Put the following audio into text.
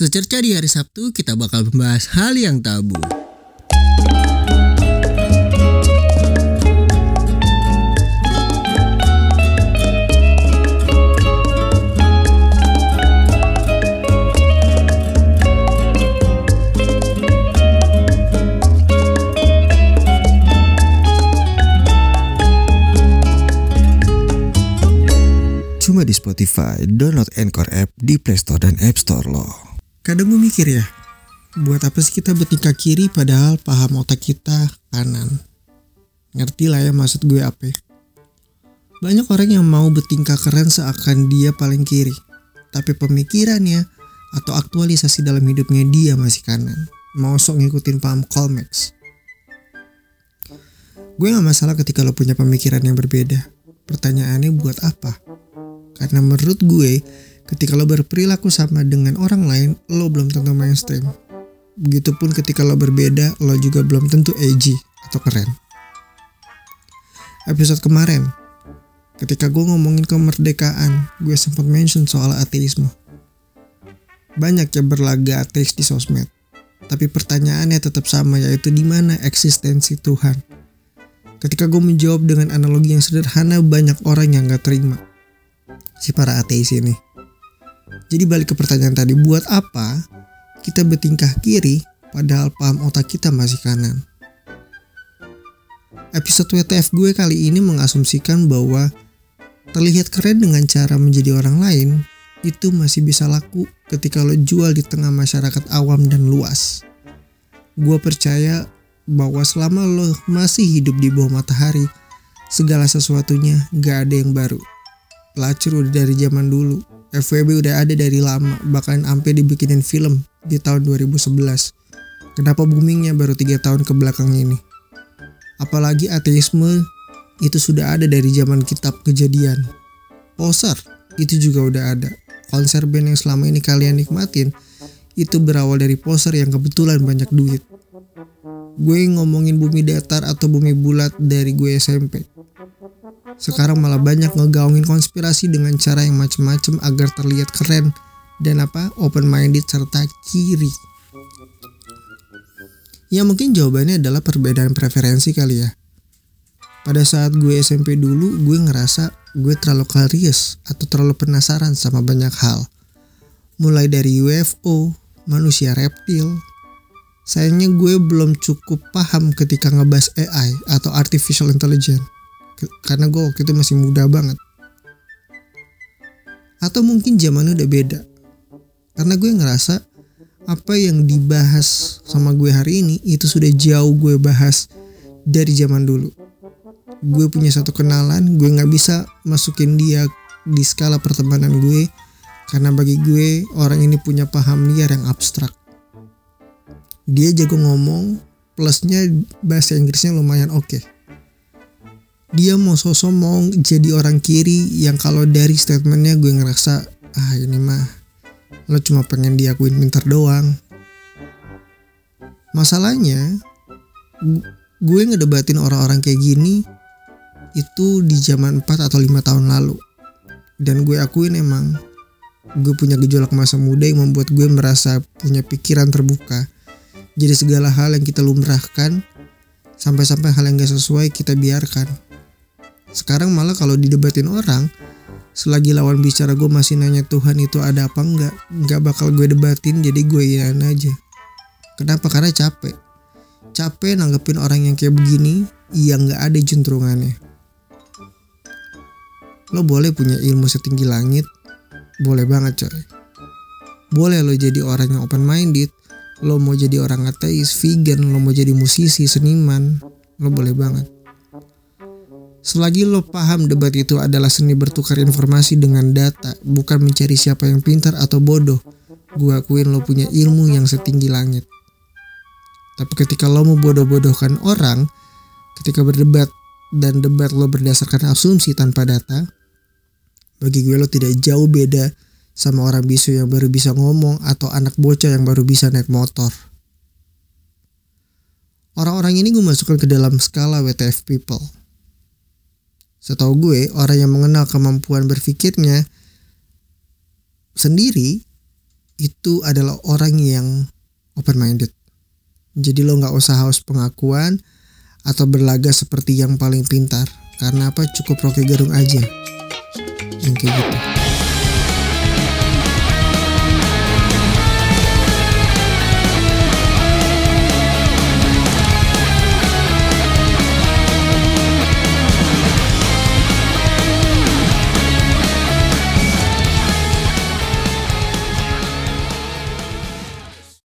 Secerca di hari Sabtu kita bakal membahas hal yang tabu. Cuma di Spotify, download Anchor app di Play Store dan App Store loh. Kadang gue mikir ya, buat apa sih kita bertingkah kiri padahal paham otak kita kanan? Ngerti lah ya maksud gue apa ya? Banyak orang yang mau bertingkah keren seakan dia paling kiri. Tapi pemikirannya atau aktualisasi dalam hidupnya dia masih kanan. Mau sok ngikutin paham Colmex. Gue gak masalah ketika lo punya pemikiran yang berbeda. Pertanyaannya buat apa? Karena menurut gue, ketika lo berperilaku sama dengan orang lain, lo belum tentu mainstream. Begitupun ketika lo berbeda, lo juga belum tentu edgy atau keren. Episode kemarin, ketika gue ngomongin kemerdekaan, gue sempat mention soal ateisme. Banyak yang berlaga ateis di sosmed, tapi pertanyaannya tetap sama yaitu di mana eksistensi Tuhan. Ketika gue menjawab dengan analogi yang sederhana, banyak orang yang gak terima si para ateis ini. Jadi balik ke pertanyaan tadi, buat apa kita bertingkah kiri padahal paham otak kita masih kanan? Episode WTF gue kali ini mengasumsikan bahwa terlihat keren dengan cara menjadi orang lain itu masih bisa laku ketika lo jual di tengah masyarakat awam dan luas. Gue percaya bahwa selama lo masih hidup di bawah matahari, segala sesuatunya gak ada yang baru pelacur udah dari zaman dulu. FWB udah ada dari lama, bahkan sampai dibikinin film di tahun 2011. Kenapa boomingnya baru tiga tahun ke belakang ini? Apalagi ateisme itu sudah ada dari zaman kitab kejadian. Poser itu juga udah ada. Konser band yang selama ini kalian nikmatin itu berawal dari poser yang kebetulan banyak duit. Gue ngomongin bumi datar atau bumi bulat dari gue SMP. Sekarang malah banyak ngegaungin konspirasi dengan cara yang macem-macem agar terlihat keren dan apa open minded serta kiri. Ya mungkin jawabannya adalah perbedaan preferensi kali ya. Pada saat gue SMP dulu, gue ngerasa gue terlalu curious atau terlalu penasaran sama banyak hal. Mulai dari UFO, manusia reptil. Sayangnya gue belum cukup paham ketika ngebahas AI atau Artificial Intelligence karena gue waktu itu masih muda banget. Atau mungkin zamannya udah beda. Karena gue ngerasa apa yang dibahas sama gue hari ini itu sudah jauh gue bahas dari zaman dulu. Gue punya satu kenalan gue nggak bisa masukin dia di skala pertemanan gue karena bagi gue orang ini punya paham liar yang abstrak. Dia jago ngomong plusnya bahasa Inggrisnya lumayan oke. okay dia mau sosok mau jadi orang kiri yang kalau dari statementnya gue ngerasa ah ini mah lo cuma pengen diakuin pinter doang. Masalahnya gue ngedebatin orang-orang kayak gini itu di zaman 4 atau 5 tahun lalu. Dan gue akuin emang gue punya gejolak masa muda yang membuat gue merasa punya pikiran terbuka. Jadi segala hal yang kita lumrahkan sampai-sampai hal yang gak sesuai kita biarkan sekarang malah kalau didebatin orang, selagi lawan bicara gue masih nanya Tuhan itu ada apa enggak, enggak bakal gue debatin jadi gue iyain aja. Kenapa? Karena capek. Capek nanggepin orang yang kayak begini yang gak ada juntrungannya. Lo boleh punya ilmu setinggi langit, boleh banget coy. Boleh lo jadi orang yang open minded, lo mau jadi orang ateis, vegan, lo mau jadi musisi, seniman, lo boleh banget. Selagi lo paham debat itu adalah seni bertukar informasi dengan data, bukan mencari siapa yang pintar atau bodoh, gua akuin lo punya ilmu yang setinggi langit. Tapi ketika lo mau bodoh-bodohkan orang, ketika berdebat dan debat lo berdasarkan asumsi tanpa data, bagi gue lo tidak jauh beda sama orang bisu yang baru bisa ngomong atau anak bocah yang baru bisa naik motor. Orang-orang ini gue masukkan ke dalam skala WTF people Setahu gue, orang yang mengenal kemampuan berpikirnya sendiri itu adalah orang yang open minded. Jadi lo nggak usah haus pengakuan atau berlaga seperti yang paling pintar. Karena apa? Cukup Rocky Gerung aja. Yang kayak gitu.